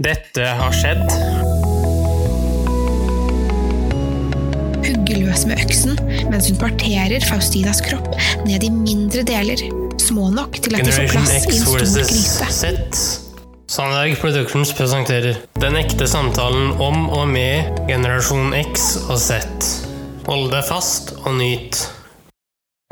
Dette har skjedd. hugger løs med øksen mens hun parterer Faustinas kropp ned i mindre deler, små nok til at de får plass i X en stor gryte. Sandberg Productions presenterer Den ekte samtalen om og med generasjon X og Z. Hold deg fast og nyt.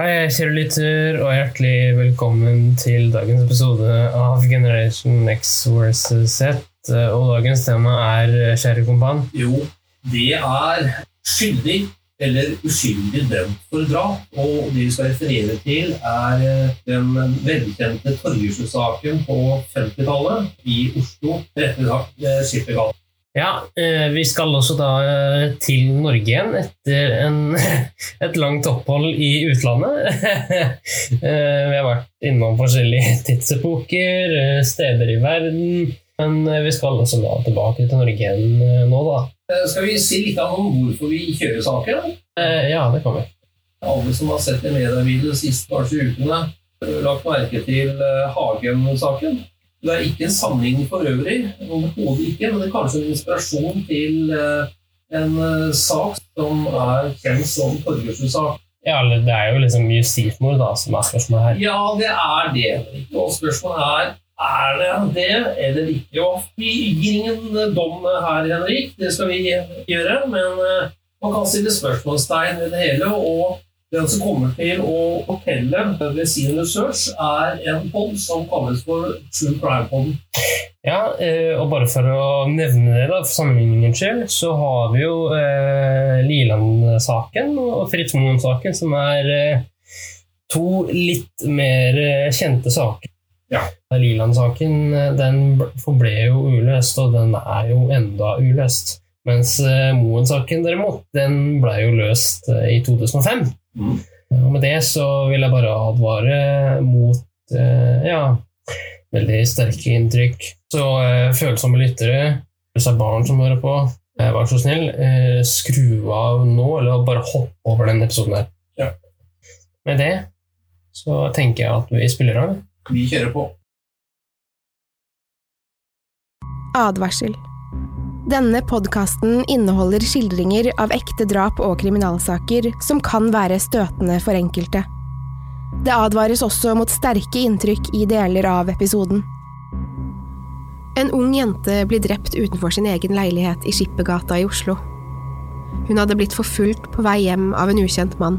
Hei, kjære lytter, og hjertelig velkommen til dagens episode av Generation X versus Z. Og dagens tema er, kjære kompan Jo, det er skyldig eller uskyldig dømt for drap. Og det vi skal referere til, er eh, den velkjente Torgersen-saken på 50-tallet i Oslo. Rette sagt eh, Skippergata. Ja, eh, vi skal også da eh, til Norge igjen etter en, et langt opphold i utlandet. Eh, vi har vært innom forskjellige tidsepoker, eh, steder i verden, men eh, vi skal altså da tilbake til Norge igjen eh, nå, da. Eh, Skal vi si litt om hvorfor vi kjører saken? Eh, Ja, det kan vi. Alle som har sett det mediebildet de siste par ukene, har lagt merke til Hagen-saken. Det er ikke en sammenligning for øvrig, overhodet ikke, men det er kanskje en inspirasjon til en sak som er kjent som Torgersen-sak. Ja, det er jo liksom justismord da, som er spørsmålet her. Ja, det er det. Og spørsmålet er er det det eller ikke. Og vi gir ingen dom her, Henrik. Det skal vi gjøre. Men eh, man kan stille spørsmålstegn ved det hele. Og den som kommer til å fortelle ved sin research, er en pod som kalles for True Crime-poden. Ja, eh, og bare for å nevne det, da, for sammenligningens skyld, så har vi jo eh, Liland-saken og Fritz Moen-saken, som er eh, to litt mer eh, kjente saker. Ja. Liland-saken eh, den ble- forble jo uløst, og den er jo enda uløst. Mens eh, Moen-saken derimot, den ble jo løst eh, i 2005. Mm. Og med det så vil jeg bare advare mot ja, veldig sterke inntrykk. Så følsomme lyttere, hvis det er barn som hører på, vær så snill, skru av nå, eller bare hopp over den episoden her. Ja. Med det så tenker jeg at vi spiller av. Vi kjører på. Advarsel. Denne podkasten inneholder skildringer av ekte drap og kriminalsaker som kan være støtende for enkelte. Det advares også mot sterke inntrykk i deler av episoden. En ung jente blir drept utenfor sin egen leilighet i Skippergata i Oslo. Hun hadde blitt forfulgt på vei hjem av en ukjent mann.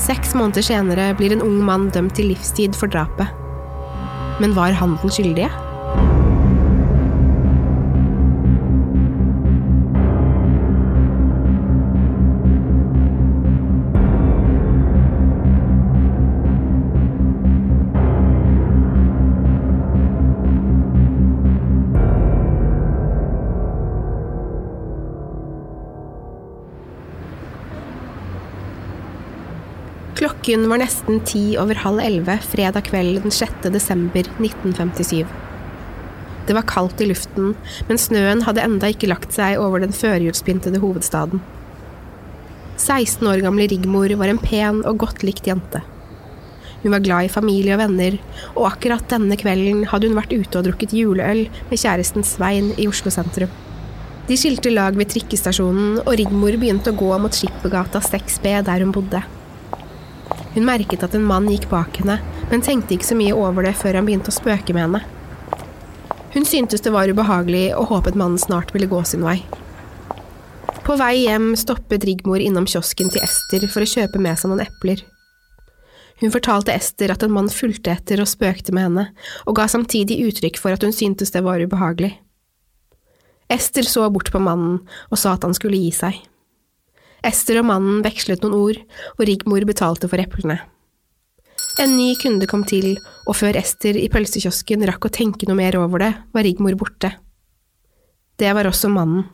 Seks måneder senere blir en ung mann dømt til livstid for drapet. Men var han den skyldige? Klokken var nesten ti over halv elleve fredag kveld den 6. desember 1957. Det var kaldt i luften, men snøen hadde enda ikke lagt seg over den førjulspyntede hovedstaden. 16 år gamle Rigmor var en pen og godt likt jente. Hun var glad i familie og venner, og akkurat denne kvelden hadde hun vært ute og drukket juleøl med kjæresten Svein i Oslo sentrum. De skilte lag ved trikkestasjonen, og Rigmor begynte å gå mot Skippergata 6B der hun bodde. Hun merket at en mann gikk bak henne, men tenkte ikke så mye over det før han begynte å spøke med henne. Hun syntes det var ubehagelig og håpet mannen snart ville gå sin vei. På vei hjem stoppet Rigmor innom kiosken til Ester for å kjøpe med seg noen epler. Hun fortalte Ester at en mann fulgte etter og spøkte med henne, og ga samtidig uttrykk for at hun syntes det var ubehagelig. Ester så bort på mannen og sa at han skulle gi seg. Ester og mannen vekslet noen ord, og Rigmor betalte for eplene. En ny kunde kom til, og før Ester i pølsekiosken rakk å tenke noe mer over det, var Rigmor borte. Det var også mannen.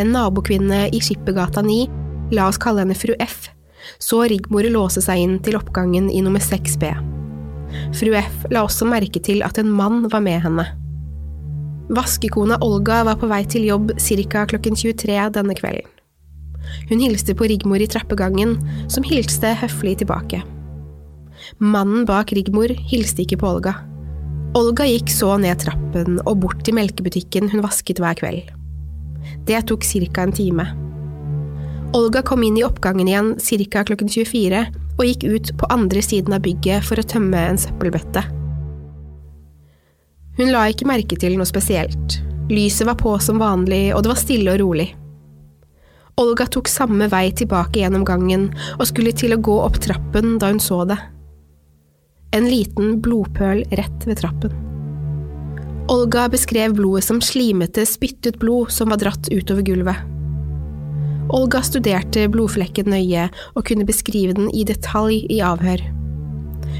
En nabokvinne i Skippergata 9, la oss kalle henne fru F, så Rigmor låse seg inn til oppgangen i nummer 6B. Fru F la også merke til at en mann var med henne. Vaskekona Olga var på vei til jobb ca. klokken 23 denne kvelden. Hun hilste på Rigmor i trappegangen, som hilste høflig tilbake. Mannen bak Rigmor hilste ikke på Olga. Olga gikk så ned trappen og bort til melkebutikken hun vasket hver kveld. Det tok ca. en time. Olga kom inn i oppgangen igjen ca. klokken 24 og gikk ut på andre siden av bygget for å tømme en søppelbøtte. Hun la ikke merke til noe spesielt. Lyset var på som vanlig, og det var stille og rolig. Olga tok samme vei tilbake gjennom gangen og skulle til å gå opp trappen da hun så det. En liten blodpøl rett ved trappen. Olga beskrev blodet som slimete, spyttet blod som var dratt utover gulvet. Olga studerte blodflekken nøye og kunne beskrive den i detalj i avhør.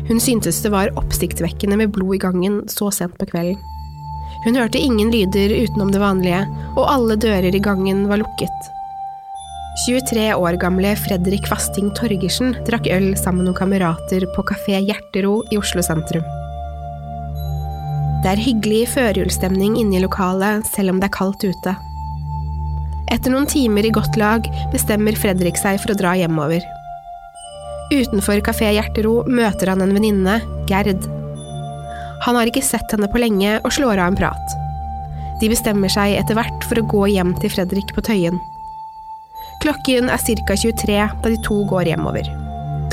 Hun syntes det var oppsiktsvekkende med blod i gangen så sent på kvelden. Hun hørte ingen lyder utenom det vanlige, og alle dører i gangen var lukket. 23 år gamle Fredrik Fasting Torgersen drakk øl sammen med noen kamerater på kafé Hjertero i Oslo sentrum. Det er hyggelig førjulsstemning inne i lokalet, selv om det er kaldt ute. Etter noen timer i godt lag bestemmer Fredrik seg for å dra hjemover. Utenfor kafé Hjertero møter han en venninne, Gerd. Han har ikke sett henne på lenge og slår av en prat. De bestemmer seg etter hvert for å gå hjem til Fredrik på Tøyen. Klokken er ca. 23 da de to går hjemover.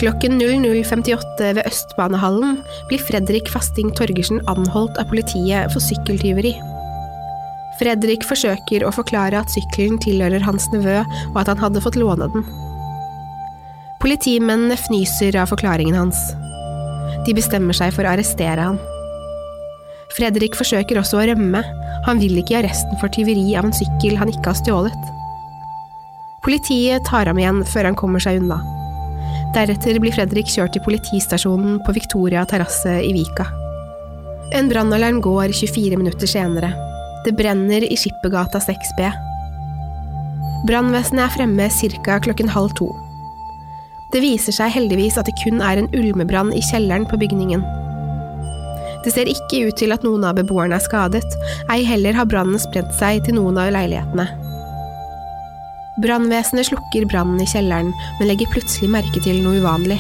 Klokken 00.58 ved Østbanehallen blir Fredrik Fasting Torgersen anholdt av politiet for sykkeltyveri. Fredrik forsøker å forklare at sykkelen tilhører hans nevø, og at han hadde fått låne den. Politimennene fnyser av forklaringen hans. De bestemmer seg for å arrestere han. Fredrik forsøker også å rømme, han vil ikke i arresten for tyveri av en sykkel han ikke har stjålet. Politiet tar ham igjen før han kommer seg unna. Deretter blir Fredrik kjørt til politistasjonen på Victoria terrasse i Vika. En brannalarm går 24 minutter senere. Det brenner i Skippergata 6B. Brannvesenet er fremme ca. klokken halv to. Det viser seg heldigvis at det kun er en ulmebrann i kjelleren på bygningen. Det ser ikke ut til at noen av beboerne er skadet, ei heller har brannen spredt seg til noen av leilighetene. Brannvesenet slukker brannen i kjelleren, men legger plutselig merke til noe uvanlig.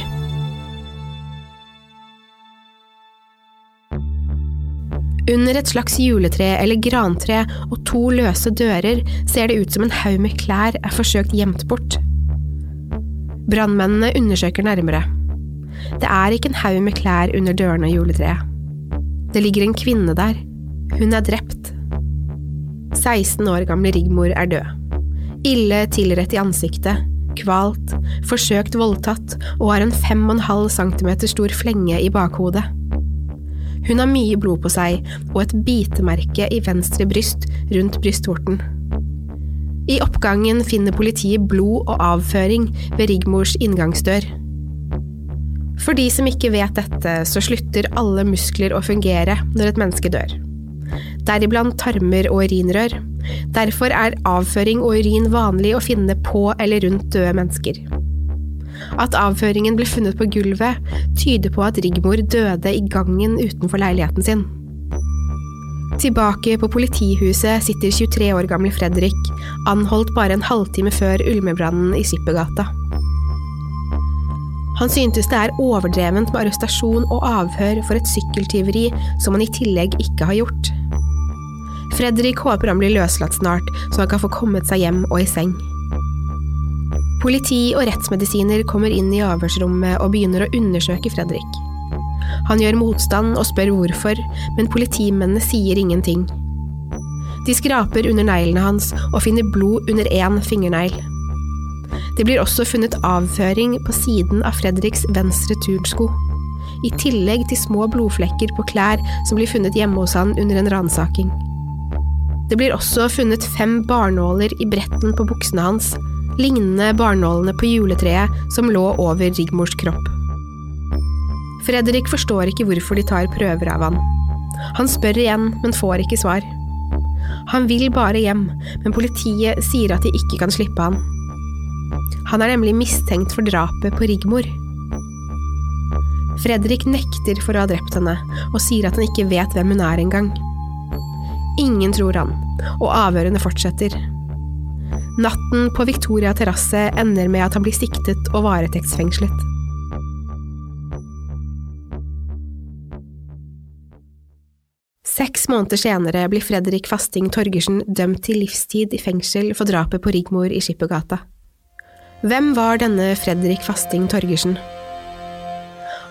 Under et slags juletre eller grantre og to løse dører ser det ut som en haug med klær er forsøkt gjemt bort. Brannmennene undersøker nærmere. Det er ikke en haug med klær under dørene og juletreet. Det ligger en kvinne der. Hun er drept. 16 år gamle Rigmor er død. Ille tilrett i ansiktet, kvalt, forsøkt voldtatt og har en 5,5 cm stor flenge i bakhodet. Hun har mye blod på seg og et bitemerke i venstre bryst rundt brystvorten. I oppgangen finner politiet blod og avføring ved Rigmors inngangsdør. For de som ikke vet dette, så slutter alle muskler å fungere når et menneske dør. Deriblant tarmer og urinrør. Derfor er avføring og urin vanlig å finne på eller rundt døde mennesker. At avføringen ble funnet på gulvet, tyder på at Rigmor døde i gangen utenfor leiligheten sin. Tilbake på politihuset sitter 23 år gamle Fredrik, anholdt bare en halvtime før ulmebrannen i Skippergata. Han syntes det er overdrevent med arrestasjon og avhør for et sykkeltyveri som han i tillegg ikke har gjort. Fredrik håper han blir løslatt snart, så han kan få kommet seg hjem og i seng. Politi og rettsmedisiner kommer inn i avhørsrommet og begynner å undersøke Fredrik. Han gjør motstand og spør hvorfor, men politimennene sier ingenting. De skraper under neglene hans og finner blod under én fingernegl. Det blir også funnet avføring på siden av Fredriks venstre turnsko, i tillegg til små blodflekker på klær som blir funnet hjemme hos han under en ransaking. Det blir også funnet fem barnåler i bretten på buksene hans, lignende barnålene på juletreet som lå over Rigmors kropp. Fredrik forstår ikke hvorfor de tar prøver av han. Han spør igjen, men får ikke svar. Han vil bare hjem, men politiet sier at de ikke kan slippe han. Han er nemlig mistenkt for drapet på Rigmor. Fredrik nekter for å ha drept henne, og sier at han ikke vet hvem hun er engang. Ingen tror han, og avhørene fortsetter. Natten på Victoria terrasse ender med at han blir siktet og varetektsfengslet. Seks måneder senere blir Fredrik Fasting Torgersen dømt til livstid i fengsel for drapet på Rigmor i Skippergata. Hvem var denne Fredrik Fasting Torgersen?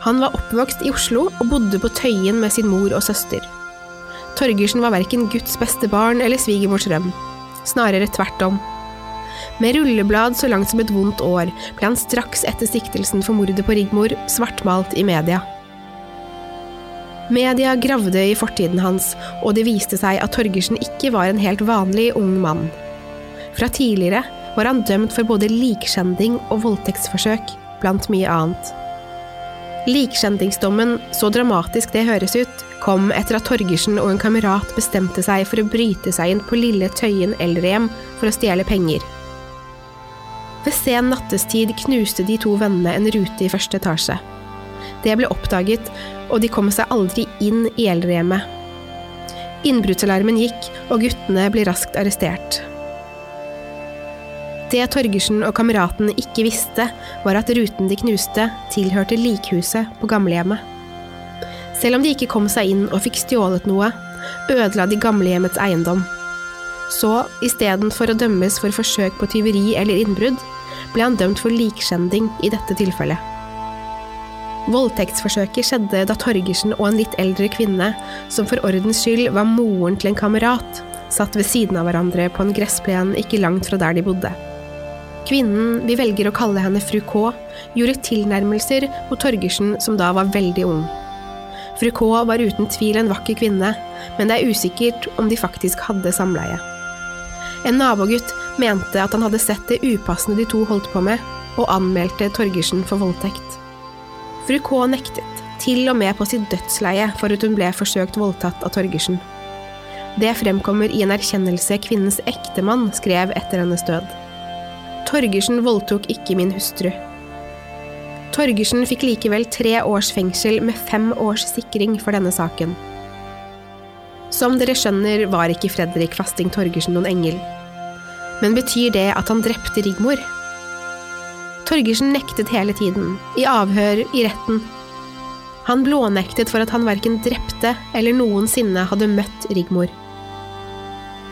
Han var oppvokst i Oslo og bodde på Tøyen med sin mor og søster. Torgersen var verken Guds beste barn eller svigermors røm. Snarere tvert om. Med rulleblad så langt som et vondt år ble han straks etter siktelsen for mordet på Rigmor svartmalt i media. Media gravde i fortiden hans, og det viste seg at Torgersen ikke var en helt vanlig ung mann. Fra tidligere var han dømt for både likskjending og voldtektsforsøk, blant mye annet. Likskjendingsdommen, så dramatisk det høres ut, kom etter at Torgersen og en kamerat bestemte seg for å bryte seg inn på Lille Tøyen eldrehjem for å stjele penger. Ved sen nattestid knuste de to vennene en rute i første etasje. Det ble oppdaget, og de kom seg aldri inn i eldrehjemmet. Innbruddsalarmen gikk, og guttene ble raskt arrestert. Det Torgersen og kameraten ikke visste, var at ruten de knuste, tilhørte likhuset på gamlehjemmet. Selv om de ikke kom seg inn og fikk stjålet noe, ødela de gamlehjemmets eiendom. Så istedenfor å dømmes for forsøk på tyveri eller innbrudd, ble han dømt for likskjending i dette tilfellet. Voldtektsforsøket skjedde da Torgersen og en litt eldre kvinne, som for ordens skyld var moren til en kamerat, satt ved siden av hverandre på en gressplen ikke langt fra der de bodde. Kvinnen, vi velger å kalle henne fru K, gjorde tilnærmelser mot Torgersen som da var veldig ung. Fru K var uten tvil en vakker kvinne, men det er usikkert om de faktisk hadde samleie. En nabogutt mente at han hadde sett det upassende de to holdt på med, og anmeldte Torgersen for voldtekt. Fru K nektet, til og med på sitt dødsleie for at hun ble forsøkt voldtatt av Torgersen. Det fremkommer i en erkjennelse kvinnens ektemann skrev etter hennes død. Torgersen voldtok ikke min hustru. Torgersen fikk likevel tre års fengsel med fem års sikring for denne saken. Som dere skjønner, var ikke Fredrik Fasting Torgersen noen engel. Men betyr det at han drepte Rigmor? Torgersen nektet hele tiden, i avhør, i retten. Han blånektet for at han verken drepte eller noensinne hadde møtt Rigmor.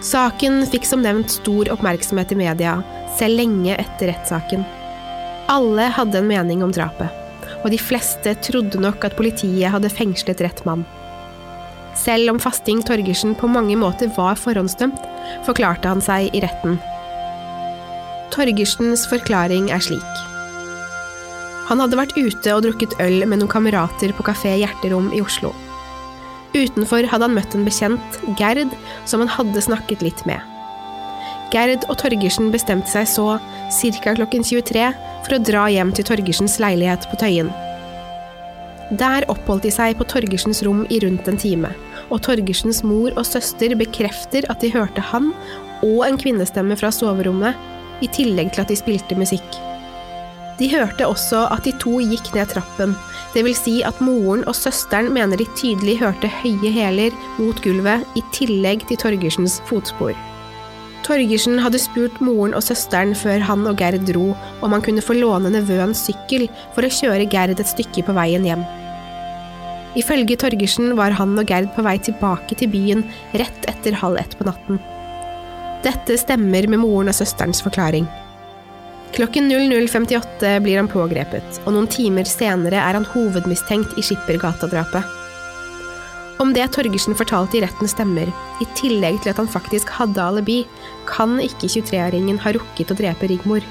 Saken fikk som nevnt stor oppmerksomhet i media, selv lenge etter rettssaken. Alle hadde en mening om drapet, og de fleste trodde nok at politiet hadde fengslet rett mann. Selv om Fasting Torgersen på mange måter var forhåndsdømt, forklarte han seg i retten. Torgersens forklaring er slik. Han hadde vært ute og drukket øl med noen kamerater på kafé Hjerterom i Oslo. Utenfor hadde han møtt en bekjent, Gerd, som han hadde snakket litt med. Gerd og Torgersen bestemte seg så, ca. klokken 23, for å dra hjem til Torgersens leilighet på Tøyen. Der oppholdt de seg på Torgersens rom i rundt en time, og Torgersens mor og søster bekrefter at de hørte han og en kvinnestemme fra soverommet, i tillegg til at de spilte musikk. De hørte også at de to gikk ned trappen, vil si at moren og søsteren mener de tydelig hørte høye hæler mot gulvet, i tillegg til Torgersens fotspor. Torgersen hadde spurt moren og søsteren før han og Gerd dro om han kunne få låne nevøens sykkel for å kjøre Gerd et stykke på veien hjem. Ifølge Torgersen var han og Gerd på vei tilbake til byen rett etter halv ett på natten. Dette stemmer med moren og søsterens forklaring. Klokken 00.58 blir han pågrepet, og noen timer senere er han hovedmistenkt i Skippergata-drapet. Om det Torgersen fortalte i retten stemmer, i tillegg til at han faktisk hadde alibi, kan ikke 23-åringen ha rukket å drepe Rigmor.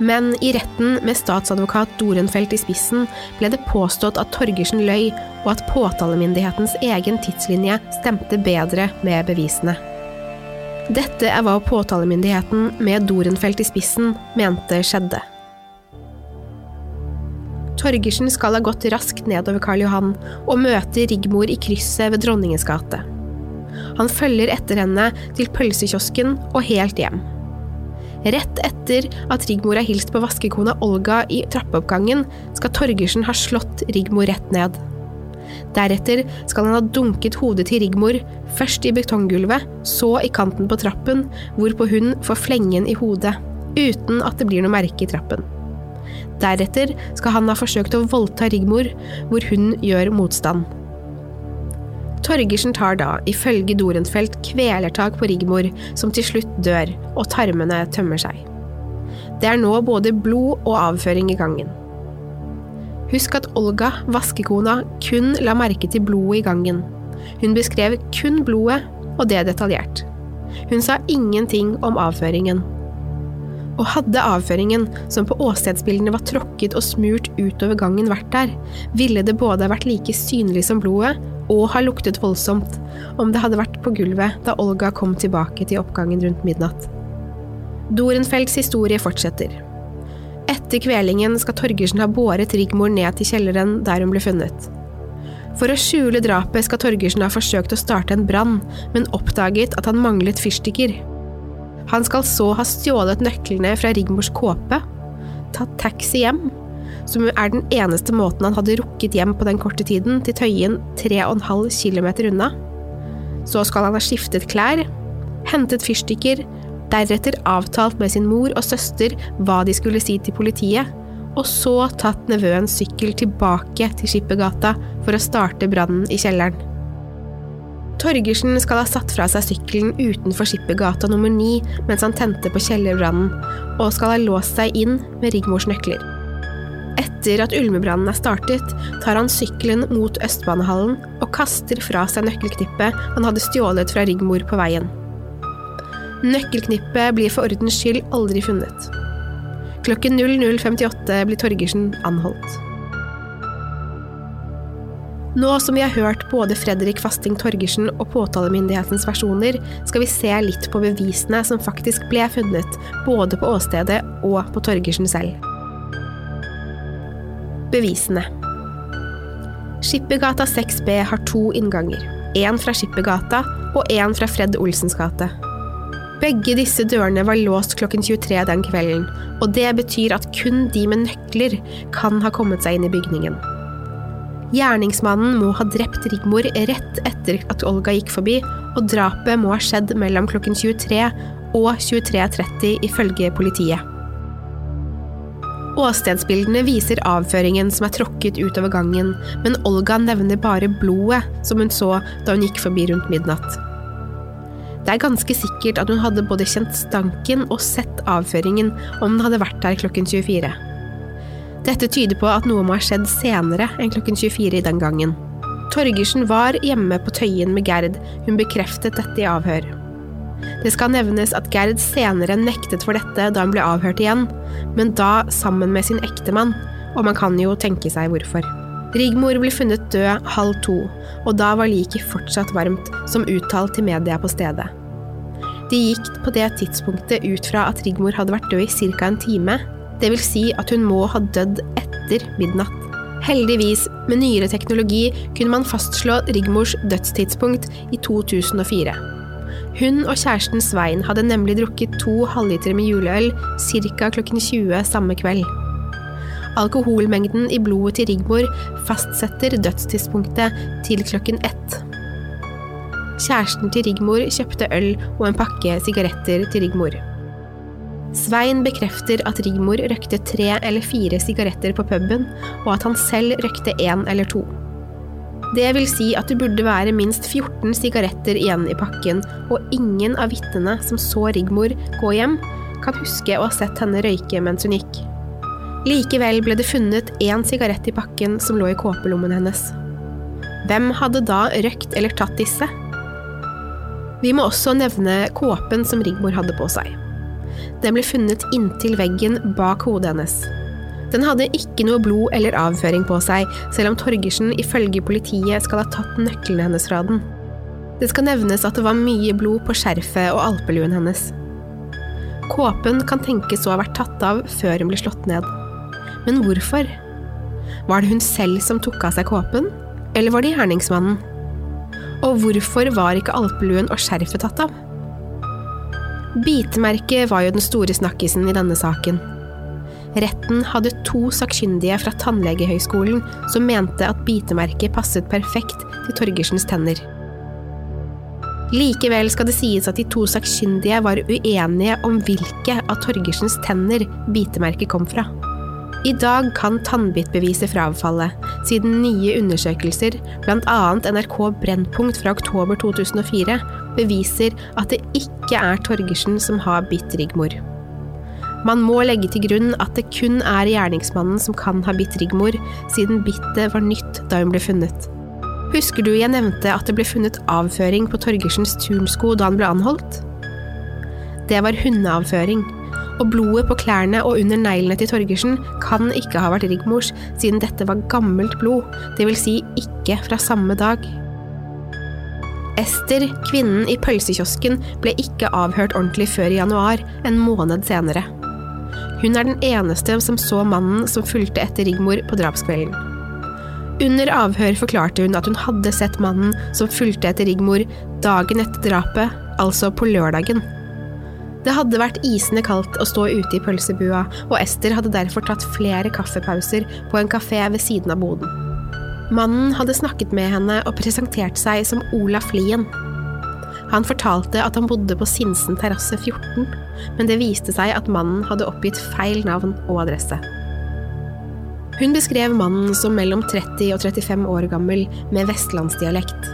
Men i retten, med statsadvokat Dorenfelt i spissen, ble det påstått at Torgersen løy, og at påtalemyndighetens egen tidslinje stemte bedre med bevisene. Dette er hva påtalemyndigheten, med Dorenfelt i spissen, mente skjedde. Torgersen skal ha gått raskt nedover Karl Johan og møter Rigmor i krysset ved Dronningens gate. Han følger etter henne til pølsekiosken og helt hjem. Rett etter at Rigmor har hilst på vaskekona Olga i trappeoppgangen, skal Torgersen ha slått Rigmor rett ned. Deretter skal han ha dunket hodet til Rigmor, først i betonggulvet, så i kanten på trappen, hvorpå hun får flengen i hodet, uten at det blir noe merke i trappen. Deretter skal han ha forsøkt å voldta Rigmor, hvor hun gjør motstand. Torgersen tar da, ifølge Dorenfelt, kvelertak på Rigmor, som til slutt dør, og tarmene tømmer seg. Det er nå både blod og avføring i gangen. Husk at Olga, vaskekona, kun la merke til blodet i gangen. Hun beskrev kun blodet, og det detaljert. Hun sa ingenting om avføringen. Og hadde avføringen, som på åstedsbildene var tråkket og smurt utover gangen, vært der, ville det både vært like synlig som blodet og ha luktet voldsomt om det hadde vært på gulvet da Olga kom tilbake til oppgangen rundt midnatt. Dorenfelds historie fortsetter. Etter kvelingen skal Torgersen ha båret Rigmor ned til kjelleren der hun ble funnet. For å skjule drapet skal Torgersen ha forsøkt å starte en brann, men oppdaget at han manglet fyrstikker. Han skal så ha stjålet nøklene fra Rigmors kåpe, tatt taxi hjem, som er den eneste måten han hadde rukket hjem på den korte tiden, til Tøyen 3,5 km unna. Så skal han ha skiftet klær, hentet fyrstikker, deretter avtalt med sin mor og søster hva de skulle si til politiet, og så tatt nevøens sykkel tilbake til Skippergata for å starte brannen i kjelleren. Torgersen skal ha satt fra seg sykkelen utenfor Skippergata nummer 9 mens han tente på kjellerbrannen, og skal ha låst seg inn med Rigmors nøkler. Etter at ulmebrannen er startet, tar han sykkelen mot Østbanehallen og kaster fra seg nøkkelknippet han hadde stjålet fra Rigmor på veien. Nøkkelknippet blir for ordens skyld aldri funnet. Klokken 00.58 blir Torgersen anholdt. Nå som vi har hørt både Fredrik Fasting Torgersen og påtalemyndighetens versjoner, skal vi se litt på bevisene som faktisk ble funnet, både på åstedet og på Torgersen selv. Bevisene Skippergata 6B har to innganger. Én fra Skippergata og én fra Fred Olsens gate. Begge disse dørene var låst klokken 23 den kvelden, og det betyr at kun de med nøkler kan ha kommet seg inn i bygningen. Gjerningsmannen må ha drept Rigmor rett etter at Olga gikk forbi, og drapet må ha skjedd mellom klokken 23 og 23.30 ifølge politiet. Åstedsbildene viser avføringen som er tråkket utover gangen, men Olga nevner bare blodet som hun så da hun gikk forbi rundt midnatt. Det er ganske sikkert at hun hadde både kjent stanken og sett avføringen om den hadde vært der klokken 24. Dette tyder på at noe må ha skjedd senere enn klokken 24 i den gangen. Torgersen var hjemme på Tøyen med Gerd, hun bekreftet dette i avhør. Det skal nevnes at Gerd senere nektet for dette da hun ble avhørt igjen, men da sammen med sin ektemann, og man kan jo tenke seg hvorfor. Rigmor ble funnet død halv to, og da var liket fortsatt varmt, som uttalt til media på stedet. De gikk på det tidspunktet ut fra at Rigmor hadde vært død i ca. en time, vil si at hun må ha dødd etter midnatt. Heldigvis, med nyere teknologi, kunne man fastslå Rigmors dødstidspunkt i 2004. Hun og kjæresten Svein hadde nemlig drukket to halvlitere med juleøl ca. klokken 20 samme kveld. Alkoholmengden i blodet til Rigmor fastsetter dødstidspunktet til klokken ett. Kjæresten til Rigmor kjøpte øl og en pakke sigaretter til Rigmor. Svein bekrefter at Rigmor røkte tre eller fire sigaretter på puben, og at han selv røkte én eller to. Det vil si at det burde være minst 14 sigaretter igjen i pakken, og ingen av vitnene som så Rigmor gå hjem, kan huske å ha sett henne røyke mens hun gikk. Likevel ble det funnet én sigarett i pakken som lå i kåpelommen hennes. Hvem hadde da røkt eller tatt disse? Vi må også nevne kåpen som Rigmor hadde på seg. Den ble funnet inntil veggen bak hodet hennes. Den hadde ikke noe blod eller avføring på seg, selv om Torgersen ifølge politiet skal ha tatt nøklene hennes fra den. Det skal nevnes at det var mye blod på skjerfet og alpeluen hennes. Kåpen kan tenkes å ha vært tatt av før hun ble slått ned. Men hvorfor? Var det hun selv som tok av seg kåpen, eller var det gjerningsmannen? Og hvorfor var ikke alpeluen og skjerfet tatt av? Bitemerket var jo den store snakkisen i denne saken. Retten hadde to sakkyndige fra Tannlegehøgskolen som mente at bitemerket passet perfekt til Torgersens tenner. Likevel skal det sies at de to sakkyndige var uenige om hvilke av Torgersens tenner bitemerket kom fra. I dag kan tannbittbeviset fravfalle, siden nye undersøkelser, bl.a. NRK Brennpunkt fra oktober 2004, beviser at det ikke er Torgersen som har bitt Rigmor. Man må legge til grunn at det kun er gjerningsmannen som kan ha bitt Rigmor, siden bittet var nytt da hun ble funnet. Husker du jeg nevnte at det ble funnet avføring på Torgersens turnsko da han ble anholdt? Det var hundeavføring og blodet på klærne og under neglene til Torgersen kan ikke ha vært Rigmors, siden dette var gammelt blod, vil si ikke fra samme dag. Ester, kvinnen i pølsekiosken, ble ikke avhørt ordentlig før i januar, en måned senere. Hun er den eneste som så mannen som fulgte etter Rigmor på drapskvelden. Under avhør forklarte hun at hun hadde sett mannen som fulgte etter Rigmor dagen etter drapet, altså på lørdagen. Det hadde vært isende kaldt å stå ute i pølsebua, og Ester hadde derfor tatt flere kaffepauser på en kafé ved siden av boden. Mannen hadde snakket med henne og presentert seg som Olaf Lien. Han fortalte at han bodde på Sinsen terrasse 14, men det viste seg at mannen hadde oppgitt feil navn og adresse. Hun beskrev mannen som mellom 30 og 35 år gammel med vestlandsdialekt.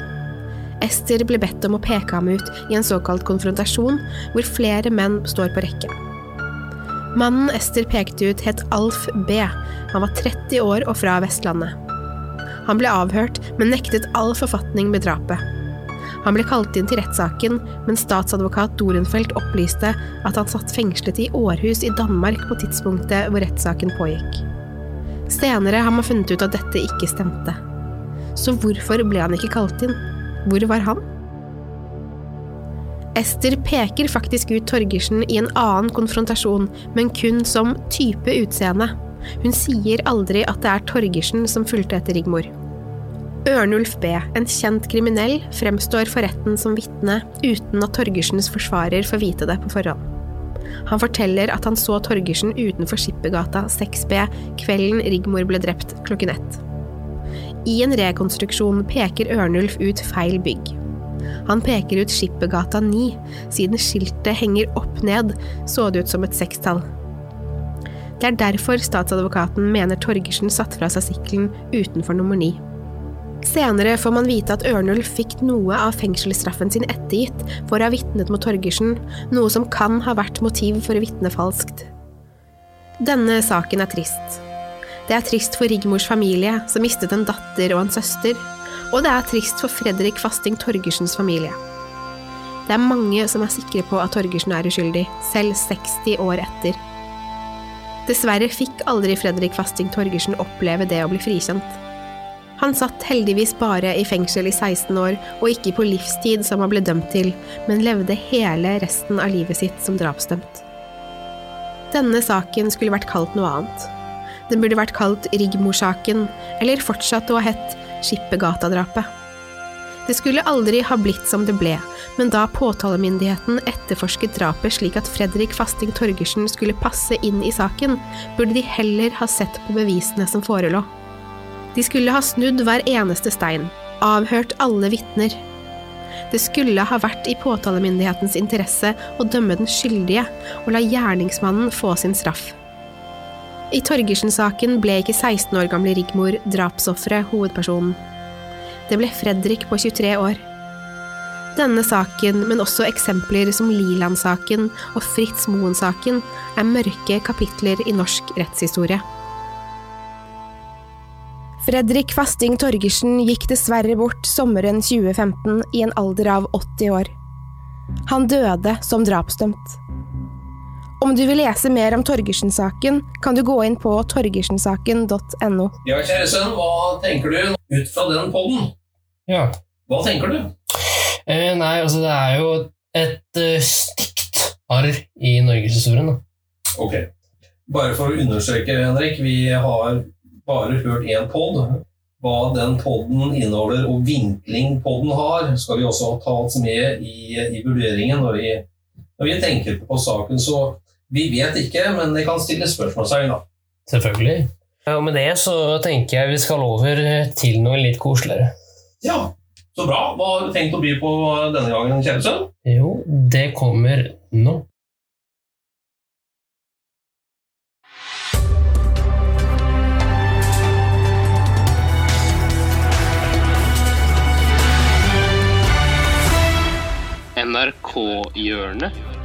Ester ble bedt om å peke ham ut i en såkalt konfrontasjon, hvor flere menn står på rekke. Mannen Ester pekte ut, het Alf B. Han var 30 år og fra Vestlandet. Han ble avhørt, men nektet all forfatning med drapet. Han ble kalt inn til rettssaken, men statsadvokat Dorenfeldt opplyste at han satt fengslet i Århus i Danmark på tidspunktet hvor rettssaken pågikk. Senere har man funnet ut at dette ikke stemte. Så hvorfor ble han ikke kalt inn? Hvor var han? Ester peker faktisk ut Torgersen i en annen konfrontasjon, men kun som type utseende. Hun sier aldri at det er Torgersen som fulgte etter Rigmor. Ørnulf B., en kjent kriminell, fremstår for retten som vitne uten at Torgersens forsvarer får vite det på forhånd. Han forteller at han så Torgersen utenfor Skippergata 6B kvelden Rigmor ble drept klokken ett. I en rekonstruksjon peker Ørnulf ut feil bygg. Han peker ut Skippergata 9, siden skiltet henger opp ned, så det ut som et sekstall. Det er derfor statsadvokaten mener Torgersen satte fra seg sykkelen utenfor nummer 9. Senere får man vite at Ørnulf fikk noe av fengselsstraffen sin ettergitt for å ha vitnet mot Torgersen, noe som kan ha vært motiv for å vitne falskt. Denne saken er trist. Det er trist for Rigmors familie, som mistet en datter og en søster, og det er trist for Fredrik Fasting Torgersens familie. Det er mange som er sikre på at Torgersen er uskyldig, selv 60 år etter. Dessverre fikk aldri Fredrik Fasting Torgersen oppleve det å bli frikjent. Han satt heldigvis bare i fengsel i 16 år, og ikke på livstid som han ble dømt til, men levde hele resten av livet sitt som drapsdømt. Denne saken skulle vært kalt noe annet. Den burde vært kalt Rigmor-saken, eller fortsatt å ha hett Skippergata-drapet. Det skulle aldri ha blitt som det ble, men da påtalemyndigheten etterforsket drapet slik at Fredrik Fasting Torgersen skulle passe inn i saken, burde de heller ha sett på bevisene som forelå. De skulle ha snudd hver eneste stein, avhørt alle vitner. Det skulle ha vært i påtalemyndighetens interesse å dømme den skyldige og la gjerningsmannen få sin straff. I Torgersen-saken ble ikke 16 år gamle Rigmor drapsofferet hovedpersonen. Det ble Fredrik på 23 år. Denne saken, men også eksempler som Liland-saken og Fritz Moen-saken, er mørke kapitler i norsk rettshistorie. Fredrik Fasting Torgersen gikk dessverre bort sommeren 2015 i en alder av 80 år. Han døde som drapsdømt. Om du vil lese mer om Torgersen-saken, kan du gå inn på torgersensaken.no. Ja, kjære sønn, hva tenker du ut fra den podden? Ja. Hva tenker du? Eh, nei, altså det er jo et uh, stygt arr i norgeshistorien, da. Ok. Bare for å understreke, Henrik, vi har bare hørt én pod. Hva den poden inneholder og vinkling poden har, skal vi også ta oss med i, i vurderingen når vi, når vi tenker på saken. Så vi vet ikke, men det kan stilles spørsmålstegn, da. Selvfølgelig. Og med det så tenker jeg vi skal over til noe litt koseligere. Ja, så bra. Hva har du tenkt å by på denne gangen, kjære sønn? Jo, det kommer nå. NRK-hjørnet.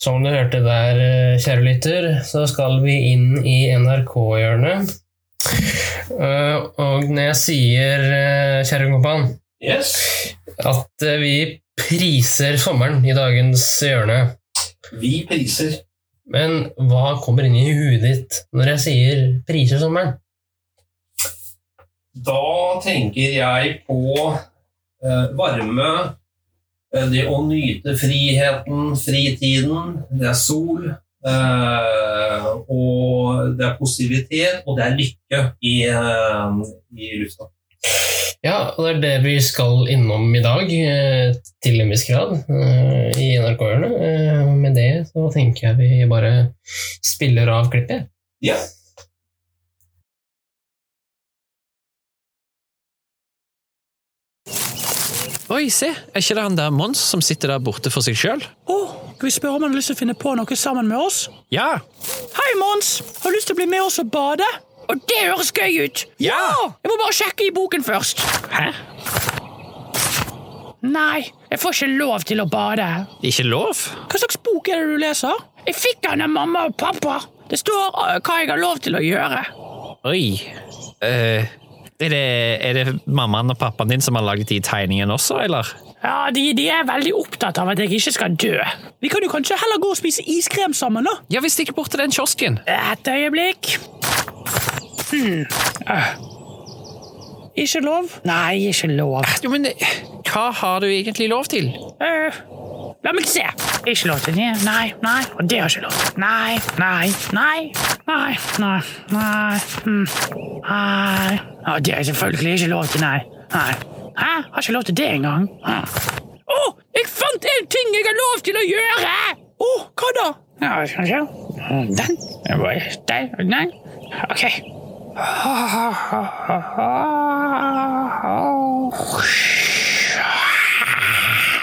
Som du hørte der, eh, kjære lytter, så skal vi inn i NRK-hjørnet. Eh, Og når jeg sier, eh, kjære kompan, Yes. at vi priser sommeren i dagens hjørne. Vi priser. Men hva kommer inn i huet ditt når jeg sier priser sommeren? Da tenker jeg på varme, det å nyte friheten, fritiden, det er sol, eh, og det er positivitet, og det er lykke i, eh, i lufta. Ja, og det er det vi skal innom i dag, eh, til en viss grad, eh, i NRK-hjørnet. Eh, Med det så tenker jeg vi bare spiller av klippet. Ja. Oi, se, er ikke det han der Mons som sitter der borte for seg sjøl? Å, skal vi spørre om han har lyst til å finne på noe sammen med oss? Ja. Hei, Mons! Har du lyst til å bli med oss og bade? Og det høres gøy ut! Ja! Jeg må bare sjekke i boken først. Hæ? Nei, jeg får ikke lov til å bade. Ikke lov? Hva slags bok er det du leser? Jeg fikk den av mamma og pappa. Det står uh, hva jeg har lov til å gjøre. Oi. Eh, er, det, er det mammaen og pappaen din som har laget de tegningene også, eller? Ja, de, de er veldig opptatt av at jeg ikke skal dø. Vi kan jo kanskje heller gå og spise iskrem sammen, da. Ja, vi stikker bort til den kiosken. Et øyeblikk. Hmm. Uh. Ikke lov? Nei, ikke lov. Jo, men eh, hva har du egentlig lov til? Eh, la meg se. Ikke lov til det. Nei, nei. Og det har ikke lov til. Nei, nei, nei. Nei, nei, nei. Mm. Nei. Og det er selvfølgelig ikke lov til, nei. Nei. Hæ? Har ikke lov til det engang. Å, oh, jeg fant en ting jeg har lov til å gjøre! Å, oh, hva da? Ja, skal vi se. Den. Den. Den. Ok.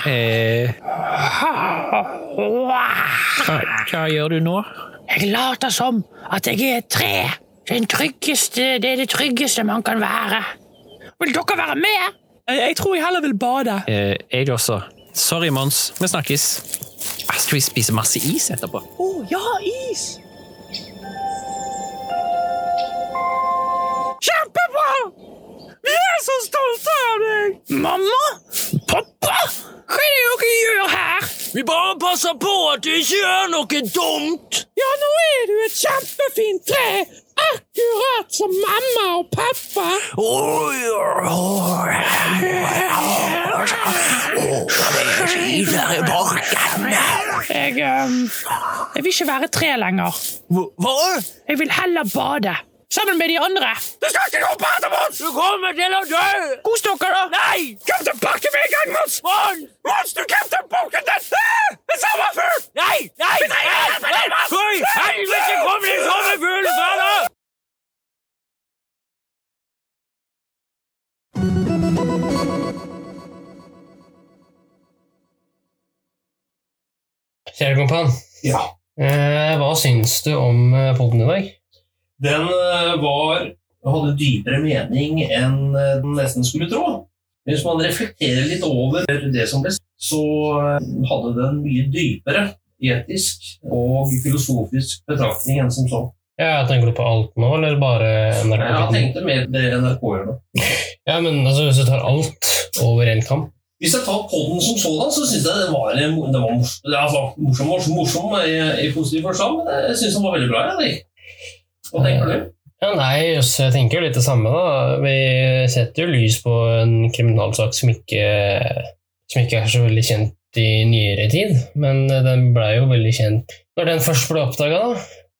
Eh, hva, hva gjør du nå? Jeg later som at jeg er et tre. Den tryggeste, det er det tryggeste man kan være. Vil dere være med? Jeg, tror jeg heller vil bade. Eh, jeg også. Sorry, Mons. Vi snakkes. Ah, Skal vi spise masse is etterpå? Å, oh, ja, is! Kjempebra! Vi er så stolte av deg! Mamma? Pappa? Hva er det dere gjør her? Vi bare passer på at du ikke gjør noe dumt. Ja, nå er du et kjempefint tre. Akkurat som mamma og pappa. Jeg, ehm, jeg vil ikke være tre lenger. Hva? Jeg vil heller bade. Sammen med de andre. Du skal ikke gå og bade, Mons! Du kommer til å dø! Kos dere, da. Nei! Kom tilbake med en gang, Mons! Mons, Mons du glemte boken din! En sommerfugl! Nei! Nei! nei, nei, nei Hvor i helvete kom det en sommerfugl fra, da? Kjære kompan, Ja. eh, hva syns du om poden podden i dag? Den eh, var hadde dypere mening enn eh, den nesten skulle tro. Hvis man reflekterer litt over det som ble sagt, så eh, hadde den mye dypere etisk og filosofisk betraktning enn som så. Ja, Tenker du på alt nå, eller bare NRK? Jeg tenkte mer det NRK gjør nå. Ja, men altså, Hvis du tar alt over én kam Hvis jeg tar podden som sådan, så syns jeg det var, det var morsom, altså, morsom, morsom, morsom i, i positiv forstand, men jeg syns den var veldig bra. Henrik. Hva tenker du? Ja, nei, Jeg tenker litt det samme. da. Vi setter jo lys på en kriminalsak som ikke, som ikke er så veldig kjent i nyere tid. Men den blei jo veldig kjent når den først ble oppdaga,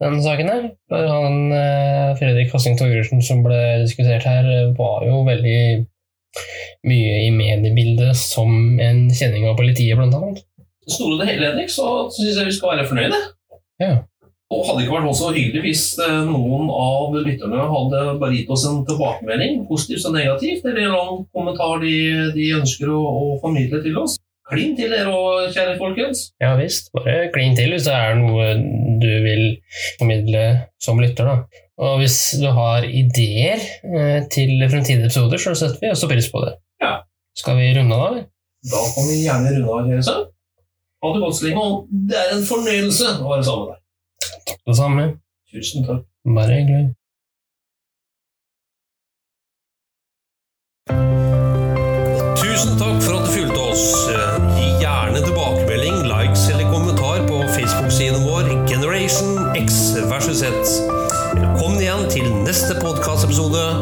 den saken her. Han, eh, Fredrik Hassing Torgersen som ble diskutert her, var jo veldig mye i mediebildet som en kjenning av politiet, blant annet. store det hele, Henrik, så syns jeg vi skal være fornøyde. Ja. Og hadde ikke vært så hyggelig hvis eh, noen av lytterne hadde bare gitt oss en tilbakemelding, positivt og negativt, eller en kommentar de, de ønsker å, å formidle til oss. Klin til dere òg, kjære folkens. Ja visst, bare klin til hvis det er noe du vil formidle som lytter. da. Og hvis du har ideer eh, til fremtidige episoder, så setter vi også pris på det. Ja. Skal vi runde av, eller? Da kan vi gjerne runde av, kjære sønn. Ha det godt og det er en fornøyelse å være sammen med deg. Det samme. Tusen takk. Bare hyggelig. Versus